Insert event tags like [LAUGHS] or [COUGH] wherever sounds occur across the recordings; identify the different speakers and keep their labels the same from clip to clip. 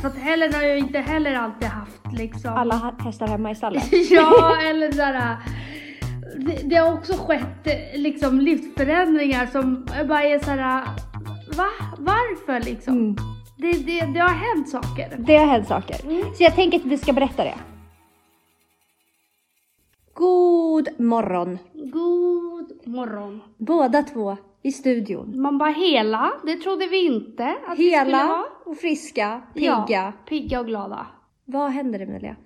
Speaker 1: För att heller har jag inte heller alltid haft liksom.
Speaker 2: Alla hästar hemma i stallet. [LAUGHS]
Speaker 1: ja, eller såhär. Det, det har också skett liksom livsförändringar som bara är såhär. Va? Varför liksom?
Speaker 2: Mm.
Speaker 1: Det, det, det har hänt saker.
Speaker 2: Det har hänt saker. Så jag tänker att vi ska berätta det. God morgon.
Speaker 1: God morgon.
Speaker 2: Båda två i studion.
Speaker 1: Man bara hela, det trodde vi inte att vi skulle
Speaker 2: Hela
Speaker 1: vara.
Speaker 2: och friska, pigga.
Speaker 1: Ja, pigga och glada.
Speaker 2: Vad händer Emilia?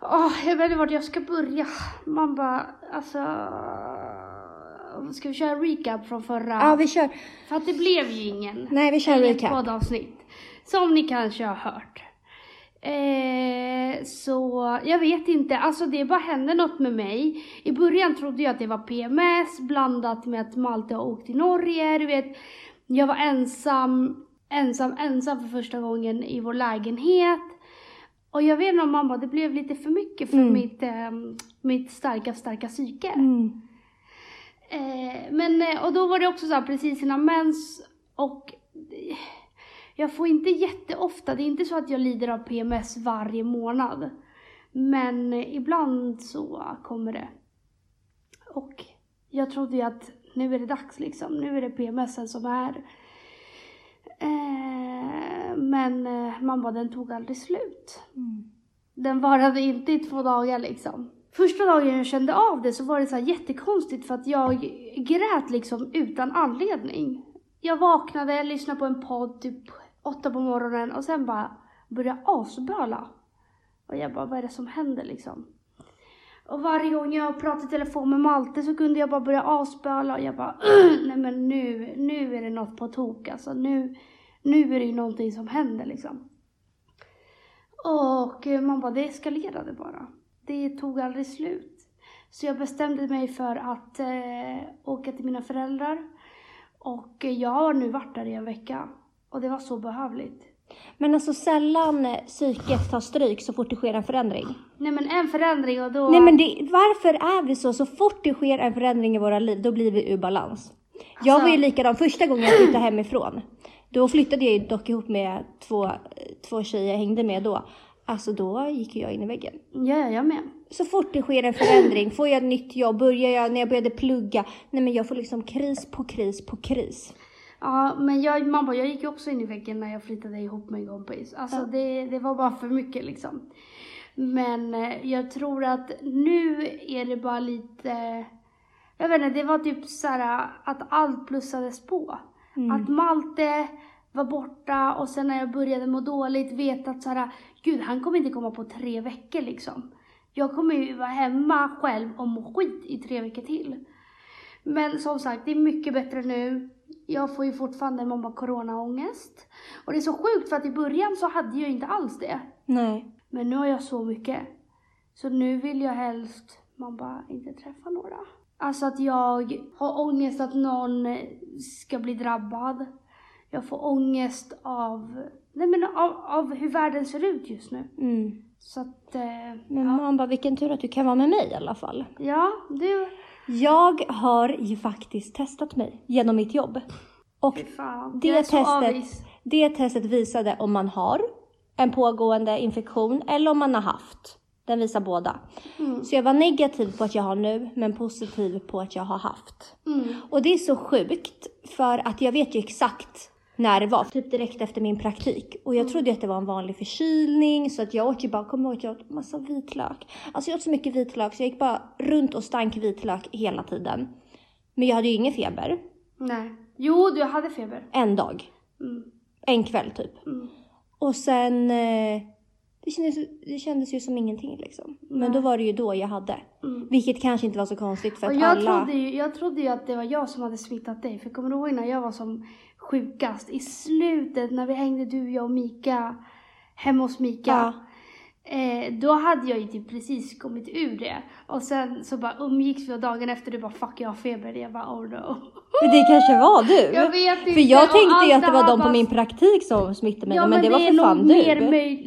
Speaker 1: Åh, jag vet inte vart jag ska börja. Man bara, alltså... Ska vi köra recap från förra?
Speaker 2: Ja, vi kör.
Speaker 1: För att det blev ju ingen.
Speaker 2: Nej, vi kör recap.
Speaker 1: poddavsnitt. Som ni kanske har hört. Eh, så jag vet inte, alltså det bara hände något med mig. I början trodde jag att det var PMS blandat med att Malte har åkt till Norge, du vet. Jag var ensam, ensam, ensam för första gången i vår lägenhet. Och jag vet inte om mamma, det blev lite för mycket för
Speaker 2: Mm.
Speaker 1: mitt, eh, mitt starka, starka psyke.
Speaker 2: Mm.
Speaker 1: Eh, men, eh, och då var det också så här precis innan mens och jag får inte jätteofta, det är inte så att jag lider av PMS varje månad. Men ibland så kommer det. Och jag trodde ju att nu är det dags liksom, nu är det PMSen som är. Eh, men eh, man bara, den tog aldrig slut.
Speaker 2: Mm.
Speaker 1: Den varade inte i två dagar liksom. Första dagen jag kände av det så var det så jättekonstigt för att jag grät liksom utan anledning. Jag vaknade, lyssnade på en podd typ åtta på morgonen och sen bara började asböla. Och jag bara, vad är det som händer liksom? Och varje gång jag pratade i telefon med Malte så kunde jag bara börja asböla och jag bara, [CLEARS THROAT] nej men nu, nu är det något på tok alltså. Nu, nu är det ju någonting som händer liksom. Och man bara, det eskalerade bara. Det tog aldrig slut. Så jag bestämde mig för att eh, åka till mina föräldrar. Och jag har nu varit där i en vecka. Och det var så behövligt.
Speaker 2: Men alltså sällan eh, psyket tar stryk så fort det sker en förändring.
Speaker 1: Nej men en förändring och då...
Speaker 2: Nej men det, varför är vi så? Så fort det sker en förändring i våra liv, då blir vi ur balans. Jag
Speaker 1: Alltså-
Speaker 2: var ju likadan första gången jag flyttade hemifrån. Då flyttade jag ju dock ihop med två, två tjejer jag hängde med då. Alltså då gick jag in i väggen.
Speaker 1: Ja, jag med.
Speaker 2: Så fort det sker en förändring, får jag ett nytt jobb, börjar jag, när jag började plugga, nej men jag får liksom kris på kris på kris.
Speaker 1: Ja, men jag, man bara, jag gick ju också in i väggen när jag flyttade ihop med en kompis. Alltså
Speaker 2: Ja.
Speaker 1: det, det var bara för mycket liksom. Men eh, jag tror att nu är det bara lite, jag vet inte, det var typ så här att allt plussades på.
Speaker 2: Mm.
Speaker 1: Att Malte var borta och sen när jag började må dåligt vet att så här, gud han kommer inte komma på tre veckor liksom. Jag kommer ju vara hemma själv och må skit i tre veckor till. Men som sagt, det är mycket bättre nu. Jag får ju fortfarande mamma coronaångest. Och det är så sjukt för att i början så hade jag inte alls det.
Speaker 2: Nej.
Speaker 1: Men nu har jag så mycket. Så nu vill jag helst, man bara, inte träffa några. Alltså att jag har ångest att någon ska bli drabbad. Jag får ångest av, nej men av, av hur världen ser ut just nu.
Speaker 2: Mm.
Speaker 1: Så att, eh,
Speaker 2: Men
Speaker 1: ja.
Speaker 2: man bara, vilken tur att du kan vara med mig i alla fall.
Speaker 1: ja, du,
Speaker 2: Jag har ju faktiskt testat mig genom mitt jobb. Och
Speaker 1: fan.
Speaker 2: det testet, det testet visade om man har en pågående infektion eller om man har haft. Den visar båda.
Speaker 1: Mm.
Speaker 2: Så jag var negativ på att jag har nu, men positiv på att jag har haft.
Speaker 1: Mm.
Speaker 2: Och det är så sjukt, för att jag vet ju exakt när det var, typ direkt efter min praktik. Och jag trodde ju att det var en vanlig förkylning, så att jag åt ju bara, kommer ihåg att jag åt massa vitlök. Alltså jag åt så mycket vitlök, så jag gick bara runt och stank vitlök hela tiden. Men jag hade ju ingen feber,
Speaker 1: Nej. Jo, du hade feber.
Speaker 2: en dag.
Speaker 1: Mm.
Speaker 2: En kväll typ.
Speaker 1: Mm.
Speaker 2: Och sen, eh, det kändes, det kändes ju som ingenting liksom. Men
Speaker 1: Nej.
Speaker 2: då var det ju då jag hade.
Speaker 1: Mm.
Speaker 2: Vilket kanske inte var så konstigt för
Speaker 1: Och
Speaker 2: att
Speaker 1: jag,
Speaker 2: alla...
Speaker 1: trodde ju, jag trodde ju att det var jag som hade smittat dig. För kommer du ihåg när jag var som sjukast? I slutet när vi hängde du, jag och Mika hemma hos Mika.
Speaker 2: Ja.
Speaker 1: Eh, då hade jag ju typ precis kommit ur det. Och sen så bara umgicks vi och dagen efter du bara fuck jag har feber. Jag bara oh no.
Speaker 2: Men det kanske var du?
Speaker 1: Jag vet inte.
Speaker 2: För jag tänkte ju att det var de på min praktik som smittade mig,
Speaker 1: Ja,
Speaker 2: men, det var för fan du.
Speaker 1: mer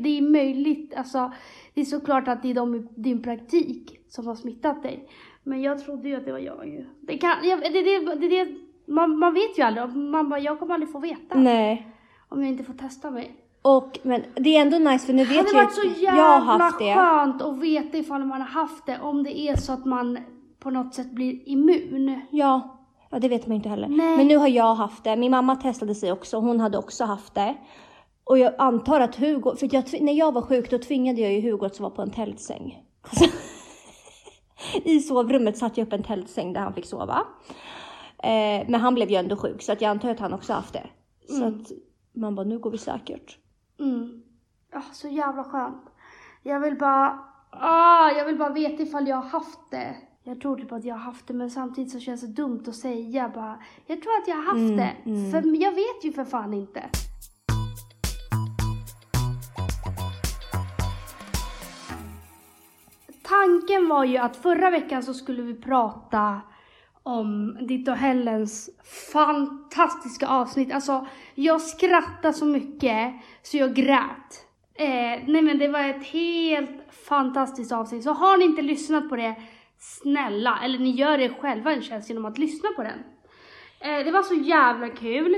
Speaker 1: det är möjligt, alltså det är såklart att det är de i din praktik som har smittat dig. Men jag trodde ju att det var jag ju. Det kan, jag, det, det, det, det, man, man vet ju aldrig, man bara, jag kommer aldrig få veta
Speaker 2: Nej.
Speaker 1: om jag inte får testa mig.
Speaker 2: Och, men det är ändå nice för nu
Speaker 1: Det
Speaker 2: vet
Speaker 1: hade
Speaker 2: jag
Speaker 1: varit så
Speaker 2: att jag har
Speaker 1: jävla
Speaker 2: haft det.
Speaker 1: skönt att veta ifall man har haft det, om det är så att man på något sätt blir immun.
Speaker 2: Ja, ja, det vet man inte heller.
Speaker 1: Nej.
Speaker 2: Men nu har jag haft det. Min mamma testade sig också. Hon hade också haft det. Och jag antar att Hugo, för jag, när jag var sjuk då tvingade jag ju Hugo att sova på en tältsäng. Alltså, [LAUGHS] I sovrummet satte jag upp en tältsäng där han fick sova. Eh, men han blev ju ändå sjuk så att jag antar att han också haft det. Så
Speaker 1: Mm.
Speaker 2: att man bara, nu går vi säkert.
Speaker 1: Mm. Ja, så jävla skönt. Jag vill bara, ah, jag vill bara veta ifall jag har haft det. Jag tror typ att jag har haft det, men samtidigt så känns det dumt att säga bara, jag tror att jag har haft
Speaker 2: Mm,
Speaker 1: det.
Speaker 2: mm.
Speaker 1: För jag vet ju för fan inte. Tanken var ju att förra veckan så skulle vi prata om ditt och Hellens fantastiska avsnitt. Alltså, jag skrattade så mycket så jag grät. Eh, nej men det var ett helt fantastiskt avsnitt. Så har ni inte lyssnat på det, snälla, eller ni gör er själva en tjänst genom att lyssna på den. Eh, det var så jävla kul.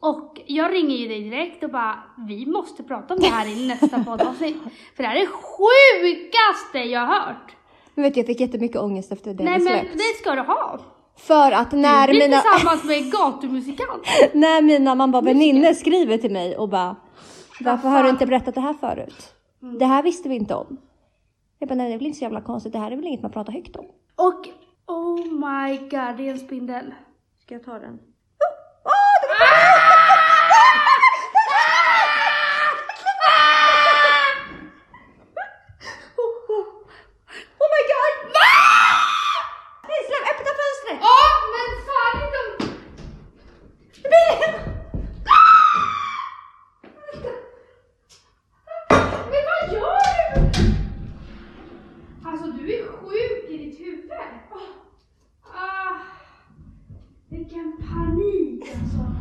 Speaker 1: Och jag ringer ju dig direkt och bara, vi måste prata om det här i nästa poddavsnitt. [LAUGHS] För det här är det sjukaste jag har hört.
Speaker 2: Men vet jag fick jättemycket ångest efter det
Speaker 1: Nej men
Speaker 2: släppt.
Speaker 1: det ska du ha.
Speaker 2: För att när
Speaker 1: Du blir
Speaker 2: mina,
Speaker 1: tillsammans med en gatumusikant. [LAUGHS]
Speaker 2: när mina och vänner skriver till mig och bara Varför har du inte berättat det här förut? Det här visste vi inte om. Jag bara, nej det är väl inte så jävla konstigt. Det här är väl inget man pratar högt om.
Speaker 1: Och oh my god, det är en spindel.
Speaker 2: Ska jag ta den? Oh my god! Nej, släpp, öppna fönstret!
Speaker 1: Ja, men fan inte Men vad gör du? Alltså du är sjuk i ditt huvud. Ah, vilken panik alltså.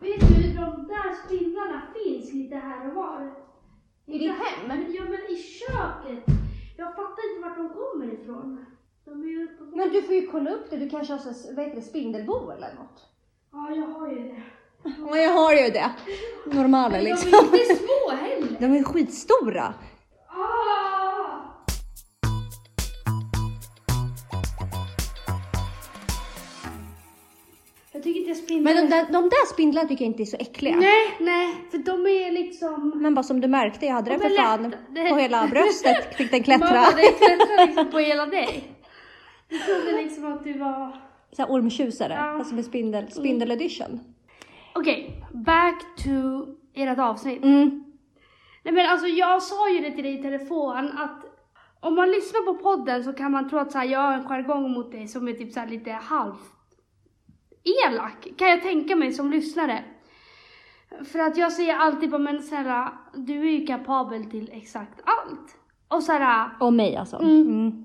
Speaker 1: Vet du, de där spindlarna finns lite här och var.
Speaker 2: I ditt hem?
Speaker 1: Ja, men i köket. Jag fattar inte vart de kommer ifrån. De är ju uppe på...
Speaker 2: Men du får ju kolla upp det. Du kanske har så, vad heter det, spindelbo eller något?
Speaker 1: Ja, jag har ju det. [LAUGHS]
Speaker 2: Ja, jag har ju det. Normala liksom.
Speaker 1: De är inte små heller. [LAUGHS]
Speaker 2: De är skitstora.
Speaker 1: Ah! Jag tycker inte spindlar...
Speaker 2: Men de där, de där spindlarna tycker jag inte är så äckliga.
Speaker 1: Nej, nej, för de är liksom...
Speaker 2: Men bara som du märkte, jag hade den för fan på hela bröstet. Fick den klättra.
Speaker 1: Mamma, det klättrar liksom [LAUGHS] på hela dig. Jag trodde liksom att du var...
Speaker 2: Så här ormtjusare,
Speaker 1: Ja.
Speaker 2: alltså med spindel, spindel edition.
Speaker 1: Okej, back to ert avsnitt.
Speaker 2: Mm.
Speaker 1: Nej men alltså jag sa ju det till dig i telefon att om man lyssnar på podden så kan man tro att så här, jag har en jargong mot dig som är typ så lite halvt elak, kan jag tänka mig som lyssnare. För att jag säger alltid bara, men snälla, du är ju kapabel till exakt allt. Och så här,
Speaker 2: Och mig alltså.
Speaker 1: Mm.
Speaker 2: Mm.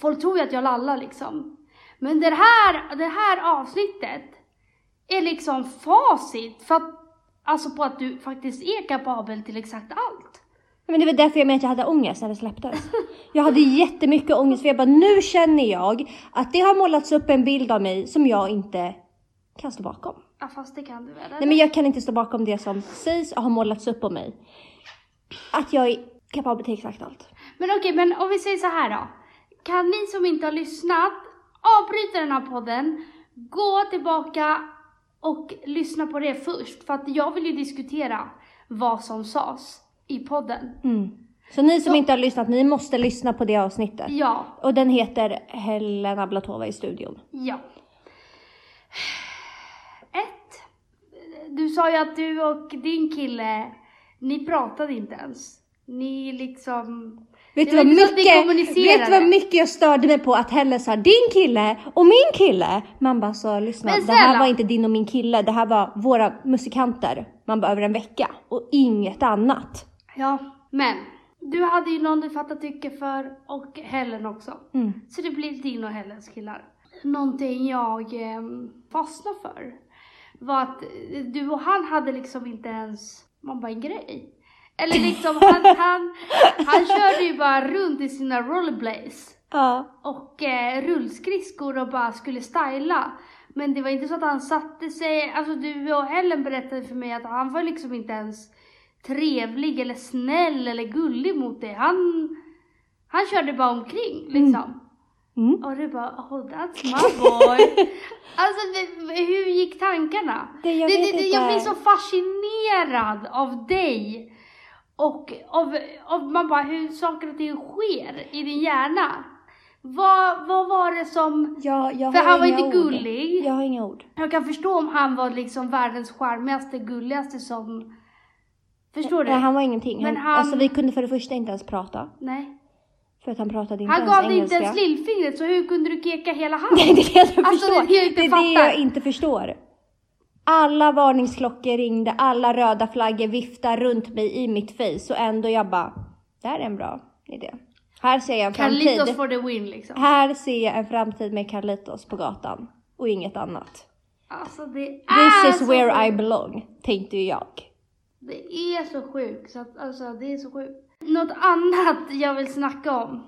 Speaker 1: folk tror ju att jag lallar liksom. Men det här, det här avsnittet är liksom facit för att, alltså på att du faktiskt är kapabel till exakt allt.
Speaker 2: Men det var därför jag menade att jag hade ångest när det släpptes. Jag hade jättemycket ångest för jag bara, nu känner jag att det har målats upp en bild av mig som jag inte kan stå bakom.
Speaker 1: Ja fast det kan du väl? eller?
Speaker 2: Nej men jag kan inte stå bakom det som sägs och har målats upp om mig. Att jag är kapabel till exakt allt.
Speaker 1: Men okej, men om vi säger så här då. Kan ni som inte har lyssnat avbryta den här podden, gå tillbaka och lyssna på det först. För att jag vill ju diskutera vad som sades i podden.
Speaker 2: Mm. Så ni som
Speaker 1: Så-
Speaker 2: inte har lyssnat, ni måste lyssna på det avsnittet.
Speaker 1: Ja,
Speaker 2: Och den heter Helena Blatova i studion.
Speaker 1: ja. Ett. Du sa ju att du och din kille, ni pratade inte ens. Ni liksom...
Speaker 2: Vet du, vad mycket, vet du vad mycket jag störde mig på att Helle sa din kille och min kille? Man bara så lyssna, det här var inte din och min kille, det här var våra musikanter. Man bara över en vecka och inget annat.
Speaker 1: Ja, men. Du hade ju någon du fattade tycke för och Helen också.
Speaker 2: Mm.
Speaker 1: Så det blir din och Helens killar. Någonting jag eh, fastnade för var att du och han hade liksom inte ens, man bara en grej. Eller liksom han, han, han körde ju bara runt i sina rollerblades
Speaker 2: Ja.
Speaker 1: och eh, rullskridskor och bara skulle styla. Men det var inte så att han satte sig, alltså du och Helen berättade för mig att han var liksom inte ens trevlig eller snäll eller gullig mot dig. Han, han körde bara omkring liksom.
Speaker 2: Mm.
Speaker 1: Och du bara, oh that's my boy. [LAUGHS] alltså det, hur gick tankarna?
Speaker 2: Det, jag
Speaker 1: det, det, jag blir så fascinerad av dig. Och av, av man bara, hur saker och ting sker i din hjärna. Vad, vad var det som...
Speaker 2: Jag, jag
Speaker 1: För
Speaker 2: har
Speaker 1: han var
Speaker 2: inga
Speaker 1: inte
Speaker 2: ord.
Speaker 1: gullig.
Speaker 2: Jag har inga ord.
Speaker 1: Jag kan förstå om han var liksom världens charmigaste, gulligaste som... Förstår du?
Speaker 2: Nej, han var ingenting.
Speaker 1: Men
Speaker 2: han,
Speaker 1: han-
Speaker 2: Alltså, vi kunde för det första inte ens prata.
Speaker 1: Nej.
Speaker 2: För att han pratade inte
Speaker 1: Han
Speaker 2: ens
Speaker 1: gav dig
Speaker 2: engelska.
Speaker 1: inte ens lillfingret, så hur kunde du keka hela handen? [LAUGHS]
Speaker 2: Nej, det är det jag
Speaker 1: Alltså,
Speaker 2: förstår.
Speaker 1: det är det jag inte
Speaker 2: det är det jag inte förstår. Alla varningsklockor ringde, alla röda flaggor viftade runt mig i mitt face och ändå jag bara, det här är en bra idé. Här ser jag en
Speaker 1: Carlitos
Speaker 2: framtid.
Speaker 1: for the win liksom.
Speaker 2: Här ser jag en framtid med Carlitos på gatan och inget annat.
Speaker 1: Alltså det
Speaker 2: This
Speaker 1: är
Speaker 2: is
Speaker 1: så
Speaker 2: where I
Speaker 1: sjukt.
Speaker 2: belong, tänkte ju jag.
Speaker 1: Det är så sjukt, så att, alltså det är så sjukt. Något annat jag vill snacka om.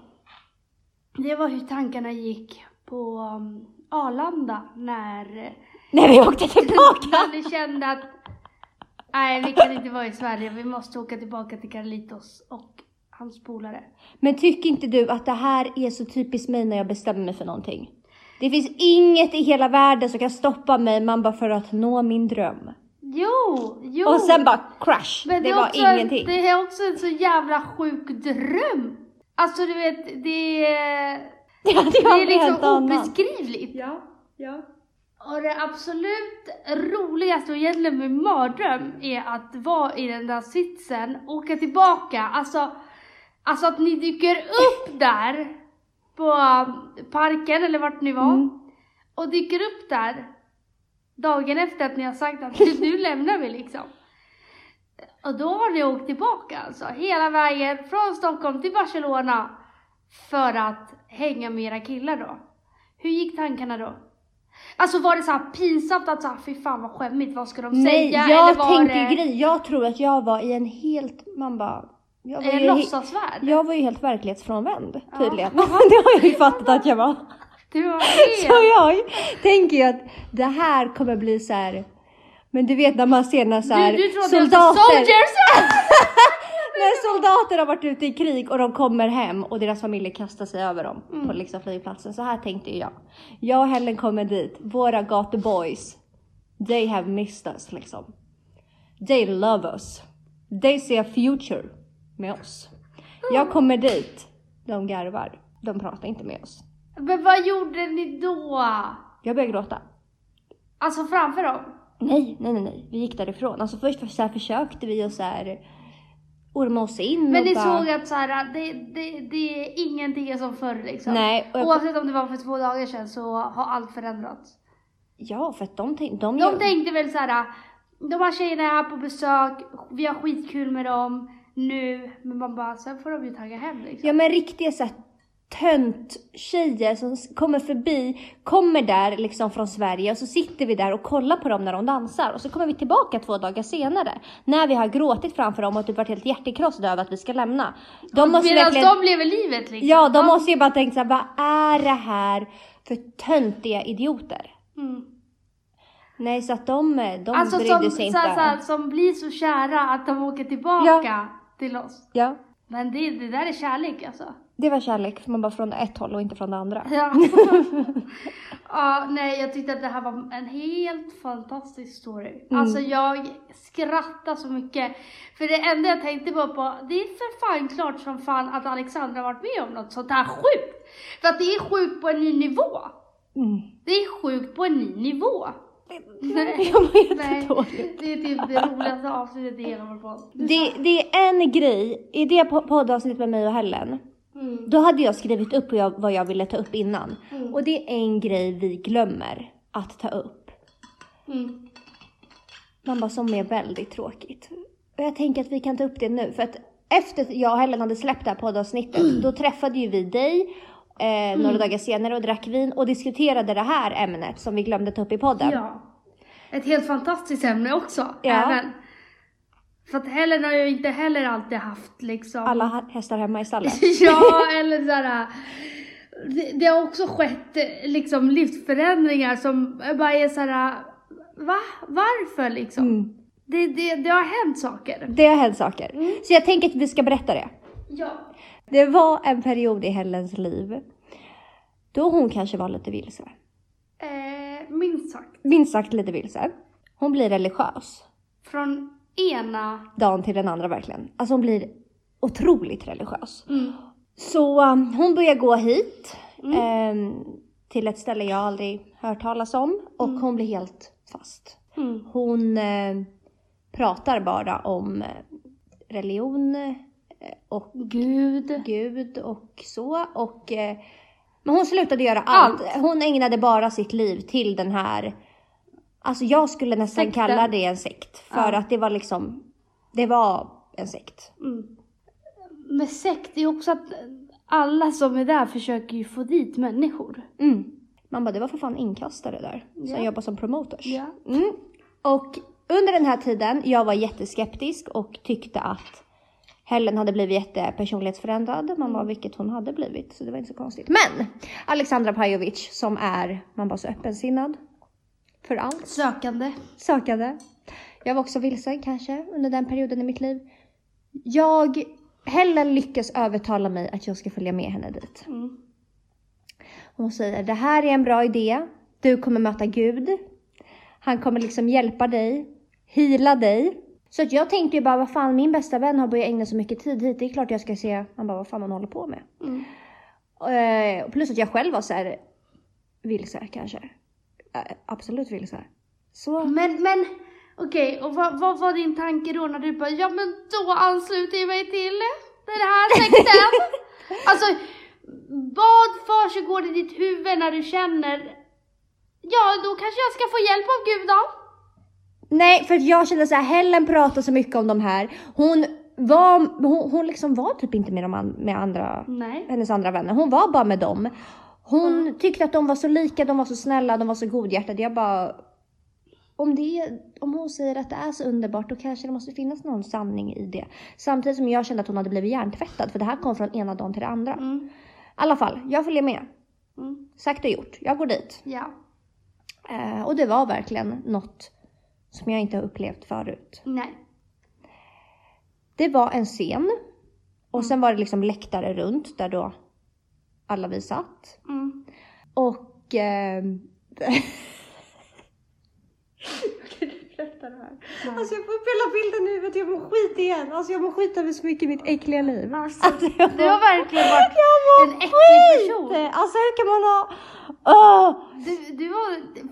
Speaker 1: Det var hur tankarna gick på um, Arlanda när,
Speaker 2: När vi åkte tillbaka!
Speaker 1: när ni kände att nej vi kan inte vara i Sverige, vi måste åka tillbaka till Carlitos och hans polare.
Speaker 2: Men tycker inte du att det här är så typiskt mig när jag bestämmer mig för någonting? Det finns inget i hela världen som kan stoppa mig, man bara för att nå min dröm.
Speaker 1: Jo, jo.
Speaker 2: Och sen bara crash,
Speaker 1: Men
Speaker 2: det,
Speaker 1: är
Speaker 2: var ingenting.
Speaker 1: Det är också en så jävla sjuk dröm. Alltså du vet, det är, [LAUGHS]
Speaker 2: Det hade
Speaker 1: det
Speaker 2: jag
Speaker 1: är liksom obeskrivligt.
Speaker 2: Ja, ja.
Speaker 1: Och det absolut roligaste och egentligen min mardröm är att vara i den där sitsen, åka tillbaka, alltså, alltså att ni dyker upp där på parken eller vart ni var
Speaker 2: Mm.
Speaker 1: och dyker upp där dagen efter att ni har sagt att nu, lämnar vi liksom. Och då har ni åkt tillbaka alltså, hela vägen från Stockholm till Barcelona för att hänga med era killar då. Hur gick tankarna då? Alltså var det så här pinsamt att så här, fy fan vad skämmigt, vad ska de
Speaker 2: Nej,
Speaker 1: säga?
Speaker 2: jag
Speaker 1: eller var
Speaker 2: tänkte
Speaker 1: det
Speaker 2: grej. Jag tror att jag var i en helt, man bara... Jag var,
Speaker 1: en låtsasvärld?
Speaker 2: jag var ju helt verklighetsfrånvänd
Speaker 1: Ja.
Speaker 2: tydligen. [LAUGHS] det har jag ju fattat att jag var. [LAUGHS]
Speaker 1: Du var [LAUGHS]
Speaker 2: Så jag tänker ju att det här kommer bli så här. Men du vet när man ser när så här
Speaker 1: Du, du trodde
Speaker 2: soldater,
Speaker 1: soldiers!
Speaker 2: När soldater har varit ute i krig och de kommer hem och deras familjer kastar sig över dem
Speaker 1: Mm.
Speaker 2: på liksom flygplatsen. Så här tänkte jag. Jag och Helen kommer dit, våra gatuboys. They have missed us liksom. They love us. They see a future med oss. Jag kommer dit, de garvar. De pratar inte med oss.
Speaker 1: Men vad gjorde ni då?
Speaker 2: Jag börjar gråta.
Speaker 1: Alltså framför dem?
Speaker 2: Nej, nej, nej, nej. Vi gick därifrån. Alltså först så försökte vi och så här orma oss in
Speaker 1: Men
Speaker 2: och
Speaker 1: ni
Speaker 2: bara...
Speaker 1: såg att så här, det, det, det är ingenting som förr liksom?
Speaker 2: Nej, jag...
Speaker 1: Oavsett om det var för två dagar sedan så har allt förändrats.
Speaker 2: Ja, för att de tänkte... De,
Speaker 1: De
Speaker 2: gör-
Speaker 1: tänkte väl så här, de här tjejerna är här på besök, vi har skitkul med dem nu, men man bara, sen får de ju tagga hem liksom.
Speaker 2: Ja men riktiga så tönt tjejer som kommer förbi, kommer där liksom från Sverige och så sitter vi där och kollar på dem när de dansar och så kommer vi tillbaka två dagar senare när vi har gråtit framför dem och typ varit helt hjärtekrossade över att vi ska lämna. De måste
Speaker 1: Medan
Speaker 2: verkligen...
Speaker 1: de lever livet liksom.
Speaker 2: Ja, de måste ju bara tänka så här, vad är det här för töntiga idioter?
Speaker 1: Mm.
Speaker 2: Nej, så att de, de
Speaker 1: Alltså
Speaker 2: brydde
Speaker 1: som,
Speaker 2: sig inte.
Speaker 1: här- så, här, som blir så kära att de åker tillbaka till oss.
Speaker 2: Ja,
Speaker 1: Men det, det där är kärlek alltså.
Speaker 2: Det var kärlek, man bara från ett håll och inte från det andra.
Speaker 1: Ja. [LAUGHS] ja, nej jag tyckte att det här var en helt fantastisk story.
Speaker 2: Mm.
Speaker 1: Alltså jag skrattade så mycket. För det enda jag tänkte bara på, det är för fan klart som fan att Alexandra varit med om något sånt här sjukt. För att det är sjukt på en ny nivå.
Speaker 2: Mm.
Speaker 1: Det är sjukt på en ny nivå. [LAUGHS] Nej,
Speaker 2: Jag mår jättedåligt.
Speaker 1: det är typ det roligaste avsnittet i hela vår podd.
Speaker 2: Det, det är en grej, i det po- poddavsnittet med mig och Helen,
Speaker 1: Mm.
Speaker 2: då hade jag skrivit upp vad jag, ville ta upp innan.
Speaker 1: Mm.
Speaker 2: Och det är en grej vi glömmer att ta upp.
Speaker 1: Mm.
Speaker 2: Man bara, som är väldigt tråkigt. Och jag tänker att vi kan ta upp det nu, för att efter att jag och Helen hade släppt det här poddavsnittet, då träffade ju vi dig eh, några dagar senare och drack vin och diskuterade det här ämnet som vi glömde ta upp i podden.
Speaker 1: Ja. Ett helt fantastiskt ämne också.
Speaker 2: Ja.
Speaker 1: Även. För att Helen har ju inte heller alltid haft liksom.
Speaker 2: Alla hästar hemma i stallet. [LAUGHS]
Speaker 1: ja, [LAUGHS] eller såhär. Det, det har också skett liksom livsförändringar som bara är såhär. Va? Varför liksom?
Speaker 2: Mm.
Speaker 1: Det, det, det har hänt saker.
Speaker 2: Det har hänt saker. Så jag tänker att vi ska berätta det.
Speaker 1: Ja.
Speaker 2: Det var en period i Helens liv då hon kanske var lite vilse.
Speaker 1: Eh, minst sagt.
Speaker 2: Minst sagt lite vilse. Hon blir religiös.
Speaker 1: Från ena...
Speaker 2: Dagen till den andra verkligen. Alltså hon blir otroligt religiös.
Speaker 1: Mm.
Speaker 2: Så um, hon börjar gå hit. ehm, till ett ställe jag aldrig hört talas om. Och hon blir helt fast.
Speaker 1: Mm.
Speaker 2: Hon eh, pratar bara om eh, religion eh, och
Speaker 1: Gud.
Speaker 2: Gud och så. Och, eh, men hon slutade göra allt.
Speaker 1: Allt.
Speaker 2: Hon ägnade bara sitt liv till den här, alltså jag skulle nästan
Speaker 1: Sekten.
Speaker 2: kalla det en sekt. För
Speaker 1: Ja.
Speaker 2: att det var liksom, det var en sekt.
Speaker 1: Mm. Med sekt är också att alla som är där försöker ju få dit människor.
Speaker 2: Mm. Man bara, det var för fan inkastare där som
Speaker 1: Ja.
Speaker 2: jobbar som promoters.
Speaker 1: Ja.
Speaker 2: Mm. Och under den här tiden, jag var jätteskeptisk och tyckte att Helen hade blivit jättepersonlighetsförändrad. Man var vilket hon hade blivit, så det var inte så konstigt. Men Alexandra Pajovic som är, man var så öppensinnad för allt.
Speaker 1: Sökande.
Speaker 2: Sökande. Jag var också vilsen kanske under den perioden i mitt liv. Jag, Helen lyckas övertala mig att jag ska följa med henne dit.
Speaker 1: Mm.
Speaker 2: Hon säger det här är en bra idé. Du kommer möta Gud. Han kommer liksom hjälpa dig, hila dig. Så att jag tänkte ju bara, vad fan min bästa vän har börjat ägna så mycket tid hit. Det är klart jag ska se, man bara, vad fan hon håller på med.
Speaker 1: Mm.
Speaker 2: Eh, plus att jag själv var så här vilse kanske. Eh, absolut vilse. Så.
Speaker 1: Men, men okej, och vad, vad var din tanke då när du bara, ja men då ansluter jag mig till den här sekten? [LAUGHS] alltså, vad försiggår i ditt huvud när du känner, ja då kanske jag ska få hjälp av Gud då?
Speaker 2: Nej, för jag kände så här, Helen pratar så mycket om de här. Hon var, hon, hon liksom var typ inte med, de an, med andra,
Speaker 1: Nej.
Speaker 2: hennes andra vänner. Hon var bara med dem. Hon tyckte att de var så lika, de var så snälla, de var så godhjärtade. Jag bara, om, det, om hon säger att det är så underbart, då kanske det måste finnas någon sanning i det. Samtidigt som jag kände att hon hade blivit hjärntvättad, för det här kom från ena dagen till det andra. I
Speaker 1: Mm.
Speaker 2: alla fall, jag följer med.
Speaker 1: Mm.
Speaker 2: Sagt och gjort. Jag går dit.
Speaker 1: Ja.
Speaker 2: Eh, och det var verkligen något som jag inte har upplevt förut.
Speaker 1: Nej.
Speaker 2: Det var en scen och sen var det liksom läktare runt där då alla vi satt.
Speaker 1: Mm.
Speaker 2: Och... Eh, Alltså jag får upp hela bilden nu vet jag mår skit igen. Alltså jag mår skit över så mycket i mitt äckliga liv.
Speaker 1: Alltså,
Speaker 2: jag
Speaker 1: du har verkligen varit [LAUGHS] en äcklig
Speaker 2: skit!
Speaker 1: person.
Speaker 2: Alltså hur kan man ha... Åh!
Speaker 1: Du, du har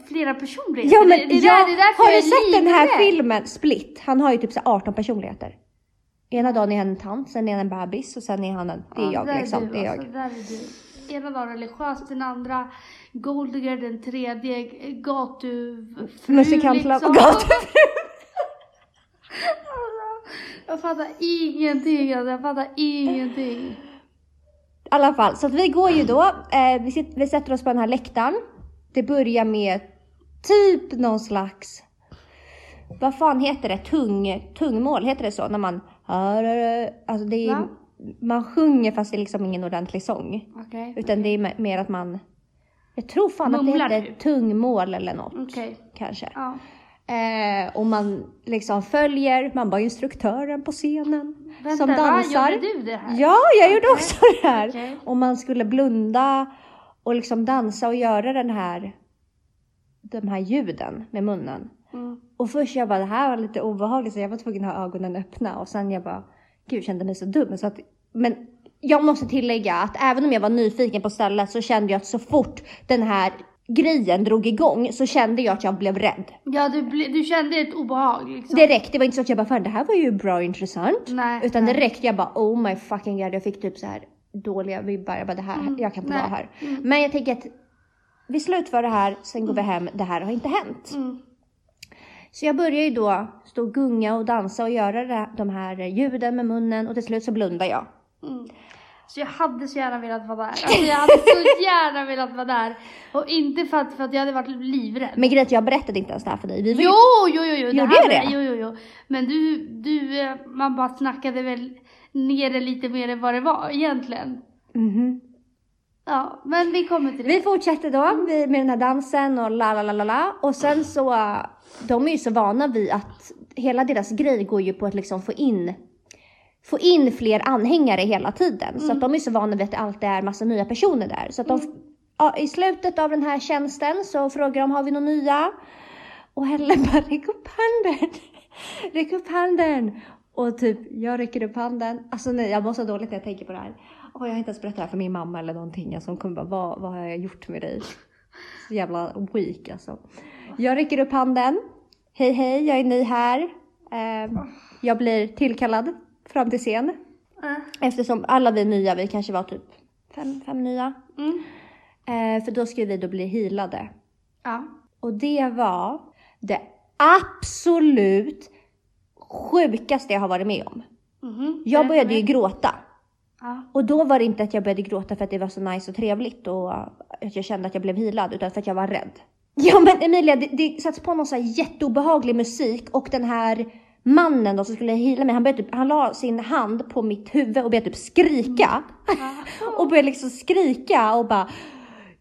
Speaker 1: flera personligheter.
Speaker 2: Ja men
Speaker 1: det, det,
Speaker 2: jag,
Speaker 1: där, det
Speaker 2: har du sett den här filmen Split? Han har ju typ så här 18 personligheter. Ena dagen är han en tant, sen är han en bebis och sen är han en... Det är
Speaker 1: Ja,
Speaker 2: jag liksom. det är
Speaker 1: alltså,
Speaker 2: jag.
Speaker 1: du. Ena dagen religiös, den andra golddigger, den tredje gatufru.
Speaker 2: Musikantla
Speaker 1: liksom.
Speaker 2: gatufru. [LAUGHS]
Speaker 1: Jag fattar ingenting, alltså, jag fattar ingenting.
Speaker 2: I alla fall, så att vi går ju då. Eh, vi, sitter, vi sätter oss på den här läktaren. Det börjar med typ någon slags... Vad fan heter det? Tung, tungmål, heter det så? När man... Alltså det är? Man sjunger fast det är liksom ingen ordentlig sång.
Speaker 1: Okej.
Speaker 2: Utan det är me- mer att man... Jag tror fan
Speaker 1: Mumlar
Speaker 2: att det heter
Speaker 1: typ.
Speaker 2: tungmål eller något.
Speaker 1: Okej.
Speaker 2: Kanske.
Speaker 1: Ja.
Speaker 2: Eh, och man liksom följer, man var instruktören på scenen.
Speaker 1: Vänta,
Speaker 2: som
Speaker 1: va?
Speaker 2: dansar.
Speaker 1: Gjorde du det här?
Speaker 2: Ja, jag gjorde också det här. Och man skulle blunda och liksom dansa och göra den här, de här ljuden med munnen.
Speaker 1: Mm.
Speaker 2: Och först jag bara, det här var lite obehagligt så jag var tvungen att ha ögonen öppna och sen jag bara, gud kände mig så dum. Så att, men jag måste tillägga att även om jag var nyfiken på stället så kände jag att så fort den här grejen drog igång så kände jag att jag blev rädd.
Speaker 1: Ja, du, ble, du kände ett obehag liksom.
Speaker 2: Direkt, det var inte så att jag bara, fan det här var ju bra och intressant.
Speaker 1: Nej,
Speaker 2: Utan
Speaker 1: nej.
Speaker 2: direkt jag bara, oh my fucking god, jag fick typ så här dåliga vibbar. Jag bara, det här, jag kan inte
Speaker 1: nej.
Speaker 2: vara här.
Speaker 1: Mm.
Speaker 2: Men jag tänker att vi slutför det här, sen går vi hem, det här har inte hänt.
Speaker 1: Mm.
Speaker 2: Så jag börjar ju då stå och gunga och dansa och göra de här ljuden med munnen och till slut så blundar jag.
Speaker 1: Mm. Så jag hade så gärna velat vara där. Alltså jag hade så gärna velat vara där. Och inte för att, för att jag hade varit livrädd.
Speaker 2: Men att jag berättade inte ens det här för dig. Vi
Speaker 1: Jo, jo, jo, jo.
Speaker 2: Gjorde jag det?
Speaker 1: Jo, jo, jo. Men du, du, eh, man bara snackade väl ner det lite mer än vad det var egentligen.
Speaker 2: Mhm.
Speaker 1: Ja, men vi kommer till det.
Speaker 2: Vi fortsätter då vi- med den här dansen och la la la la la. Och sen så, de är ju så vana vid att hela deras grej går ju på att liksom få in få in fler anhängare hela tiden. Så att de är så vana vid att det alltid är massa nya personer där. Så att de, ja, i slutet av den här tjänsten så frågar de, har vi några nya? Och Helen bara, räck upp handen! [LAUGHS] Räck upp handen! Och typ, jag räcker upp handen. Alltså nej, jag mår så dåligt när jag tänker på det här. Och jag har inte ens berättat det här för min mamma eller någonting. Alltså hon kommer bara, vad, vad har jag gjort med dig? Så jävla weak alltså. Jag räcker upp handen. Hej hej, jag är ny här. Eh, jag blir tillkallad fram till scen.
Speaker 1: Äh,
Speaker 2: Eftersom alla vi nya, vi kanske var typ fem, fem nya.
Speaker 1: Mm.
Speaker 2: Eh, för då skulle vi då bli healade.
Speaker 1: Ja.
Speaker 2: Och det var det absolut sjukaste jag har varit med om.
Speaker 1: Mhm.
Speaker 2: Jag började ju gråta.
Speaker 1: Ja.
Speaker 2: Och då var det inte att jag började gråta för att det var så nice och trevligt och uh, att jag kände att jag blev healad utan för att jag var rädd. Ja men Emilia, det, det sattes på någon så här jätteobehaglig musik och den här mannen då som skulle heala mig, han, började typ, han la sin hand på mitt huvud och började typ skrika. [LAUGHS] och började liksom skrika och bara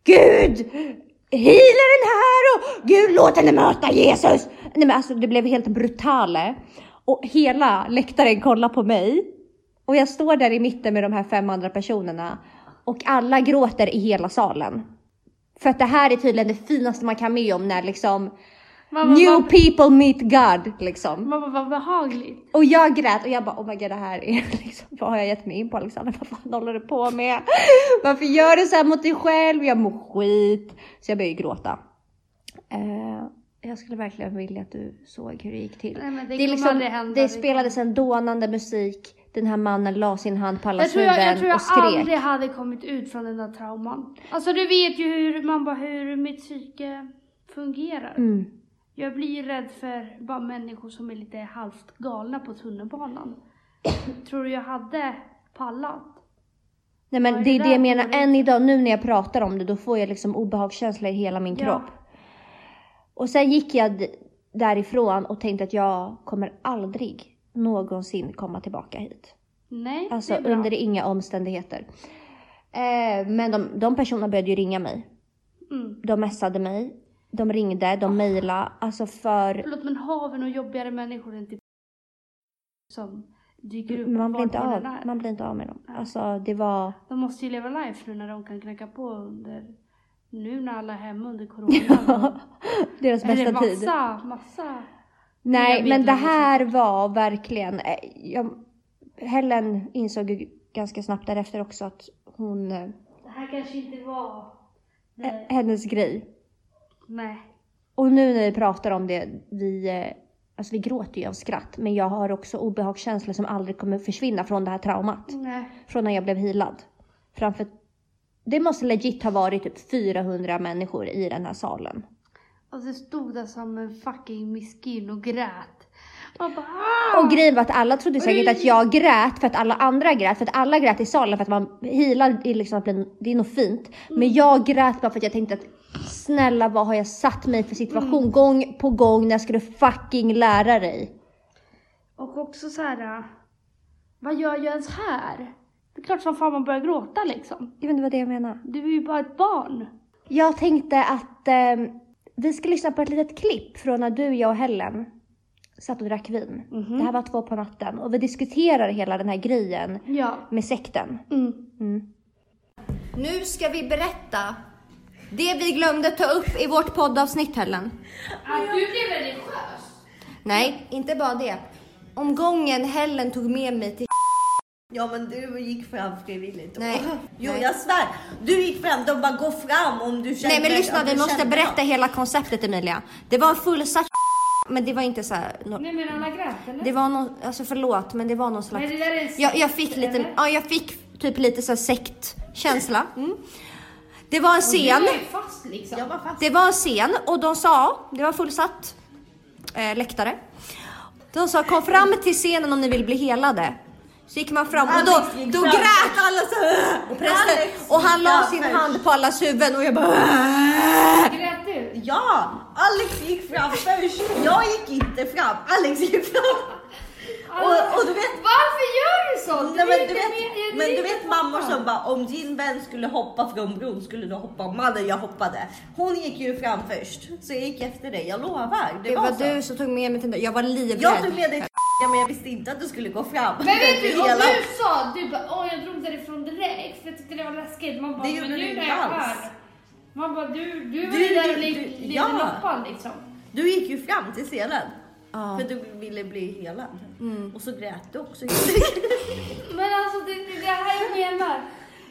Speaker 2: Gud! Heala den här och Gud låt henne möta Jesus! Nej men alltså det blev helt brutale. Och hela läktaren kollar på mig. Och jag står där i mitten med de här fem andra personerna. Och alla gråter i hela salen. För att det här är tydligen det finaste man kan med om när liksom
Speaker 1: Mamma,
Speaker 2: new
Speaker 1: vad,
Speaker 2: people meet God liksom.
Speaker 1: mamma, vad behagligt.
Speaker 2: Och jag grät och jag bara oh my god det här är [LAUGHS] liksom, vad har jag gett mig in på Alexander? Vad fan håller du på med? Varför gör du så här mot dig själv? Jag mår skit. Så jag började gråta. Eh, jag skulle verkligen vilja att du såg hur det gick till.
Speaker 1: Nej, det
Speaker 2: det, liksom, det spelades en dånande musik. Den här mannen la sin hand på
Speaker 1: Jag
Speaker 2: allas
Speaker 1: tror jag, jag,
Speaker 2: huvuden
Speaker 1: tror jag
Speaker 2: och skrek.
Speaker 1: aldrig hade kommit ut från den där trauman. Alltså du vet ju hur, man bara, hur mitt psyke fungerar.
Speaker 2: Mm.
Speaker 1: Jag blir rädd för bara människor som är lite halvt galna på tunnelbanan. [COUGHS] tror du jag hade pallat?
Speaker 2: Nej men det är
Speaker 1: det
Speaker 2: jag menar än idag nu när jag pratar om det då får jag liksom obehagskänsla i hela min
Speaker 1: Ja.
Speaker 2: kropp. Och sen gick jag därifrån och tänkte att jag kommer aldrig någonsin komma tillbaka hit.
Speaker 1: Nej,
Speaker 2: Alltså
Speaker 1: det är bra.
Speaker 2: under inga omständigheter. Eh, men de, de personerna började ju ringa mig.
Speaker 1: Mm.
Speaker 2: De messade mig. De ringde, de mejlade. Alltså för
Speaker 1: Förlåt men har vi nog jobbigare människor än typ som dyker upp
Speaker 2: man blir, inte av, man blir inte av med dem.
Speaker 1: Nej.
Speaker 2: Alltså det var...
Speaker 1: De måste ju leva life nu när de kan knacka på under nu när alla är hemma under [LAUGHS] corona.
Speaker 2: Deras
Speaker 1: är det
Speaker 2: bästa tid.
Speaker 1: massa, massa.
Speaker 2: Nej, men det här var verkligen... eh, Jag, Helen insåg ju ganska snabbt därefter också att hon... eh,
Speaker 1: Det här kanske inte var... Nej.
Speaker 2: Hennes grej.
Speaker 1: Nej.
Speaker 2: Och nu när vi pratar om det, vi... eh, Alltså vi gråter ju av skratt, men jag har också obehagskänslor som aldrig kommer försvinna från det här traumat.
Speaker 1: Nej.
Speaker 2: Från när jag blev healad. Framför... Det måste legit ha varit typ 400 människor i den här salen.
Speaker 1: Och så stod där som en fucking miskin och grät. Och bara ah!
Speaker 2: Och grejen var att alla trodde säkert att jag grät för att alla andra grät. För att alla grät i salen för att man healad är liksom att bli, det är något fint. Men jag grät bara för att jag tänkte att snälla vad har jag satt mig för situation gång på gång när jag skulle fucking lära dig.
Speaker 1: Och också så här. äh, Vad gör jag ens här? Det är klart som fan man börjar gråta liksom.
Speaker 2: Jag vet inte vad det jag menar.
Speaker 1: Du är ju bara ett barn.
Speaker 2: Jag tänkte att eh, vi ska lyssna på ett litet klipp från när du, jag och Helen satt och drack vin. Det här var två på natten och vi diskuterar hela den här grejen
Speaker 1: Ja.
Speaker 2: med sekten.
Speaker 1: Mm.
Speaker 2: Nu ska vi berätta det vi glömde ta upp i vårt poddavsnitt Helen.
Speaker 1: Att du blev religiös.
Speaker 2: Nej, inte bara det. Om gången Helen tog med mig till
Speaker 3: Ja men du gick fram frivilligt.
Speaker 2: Nej. [LAUGHS]
Speaker 3: Jo
Speaker 2: Nej.
Speaker 3: jag svär. Du gick fram, de bara gå fram om du känner
Speaker 2: Nej men lyssna, vi
Speaker 3: du
Speaker 2: måste
Speaker 3: känner
Speaker 2: berätta hela konceptet Emilia. Det var en fullsatt [LAUGHS] men det var inte så här, nå-
Speaker 1: Nej men alla grät eller?
Speaker 2: Det var någon, alltså förlåt men det var någon slags...
Speaker 1: Nej, det där är
Speaker 2: jag, jag fick lite,
Speaker 1: eller?
Speaker 2: ja jag fick typ lite så här sektkänsla. [LAUGHS] Mm. Det var en scen.
Speaker 1: Du är fast liksom.
Speaker 3: Jag var fast.
Speaker 2: Det var en scen och de sa, det var fullsatt eh, läktare. De sa kom fram till scenen om ni vill bli helade. Så gick man fram och då, då grät alla så och, prästen, och han la sin hand på allas huvuden och jag bara
Speaker 1: Grät du?
Speaker 3: Ja, Alex gick fram först. Jag gick inte fram, Alex gick fram. Och, och du vet,
Speaker 1: Varför gör du sånt?
Speaker 3: nej, Nej, men, du vet,
Speaker 1: det
Speaker 3: men du vet mammor som bara om din vän skulle hoppa från bron skulle du hoppa om mannen jag hoppade. Hon gick ju fram först så jag gick efter dig, jag lovar. Det,
Speaker 2: Det
Speaker 3: var,
Speaker 2: var
Speaker 3: så.
Speaker 2: du som tog med mig till. Jag var livrädd.
Speaker 3: Jag tog med dig till men jag visste inte att du skulle gå fram.
Speaker 1: Men vet du, [LAUGHS] om
Speaker 3: Hela-
Speaker 1: du sa, du bara åh jag drog därifrån direkt för jag tyckte det var läskigt. Man bara,
Speaker 3: Det gjorde
Speaker 1: men
Speaker 3: du
Speaker 1: nu
Speaker 3: inte alls.
Speaker 1: här. Man bara, du, du var
Speaker 3: Du-
Speaker 1: ju där och led
Speaker 3: ja.
Speaker 1: loppan liksom.
Speaker 3: Du gick ju fram till scenen.
Speaker 2: Ja.
Speaker 3: För du ville bli helad. Och så grät du också. [LAUGHS]
Speaker 1: Men alltså det det är det här jag menar.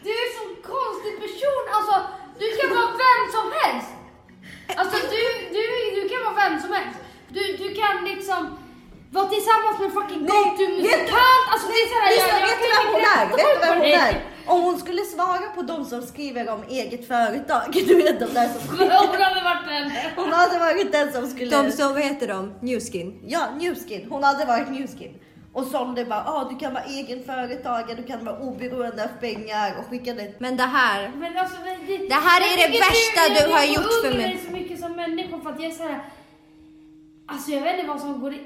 Speaker 1: Du är en sån konstig person. Alltså du kan vara vem som helst. Alltså du, du, du kan vara vem som helst. Du, du kan liksom vara tillsammans med en fucking gatumusikant. Alltså det är såhär, jag, jag
Speaker 3: vet du
Speaker 1: kan
Speaker 3: vem hon
Speaker 1: inte
Speaker 3: är? Vet du vem
Speaker 1: på
Speaker 3: hon är? Om hon skulle svara på de som skriver om eget företag, [LAUGHS] du vet de där som
Speaker 1: Men Hon hade varit en...
Speaker 3: Hon hade varit den som skulle...
Speaker 2: De som, vad heter de? Newskin.
Speaker 3: Ja, Newskin. Hon hade varit Newskin. Och sålde bara, ah, du kan vara egen företagare, du kan vara oberoende av pengar och skicka det.
Speaker 2: Men det här.
Speaker 1: Men alltså, men det,
Speaker 2: Det här är
Speaker 1: jag
Speaker 2: det värsta
Speaker 1: jag-
Speaker 2: du har
Speaker 1: jag
Speaker 2: gjort för mig.
Speaker 1: dig så mycket som människa för att jag är såhär... Alltså jag vet inte vad som går i...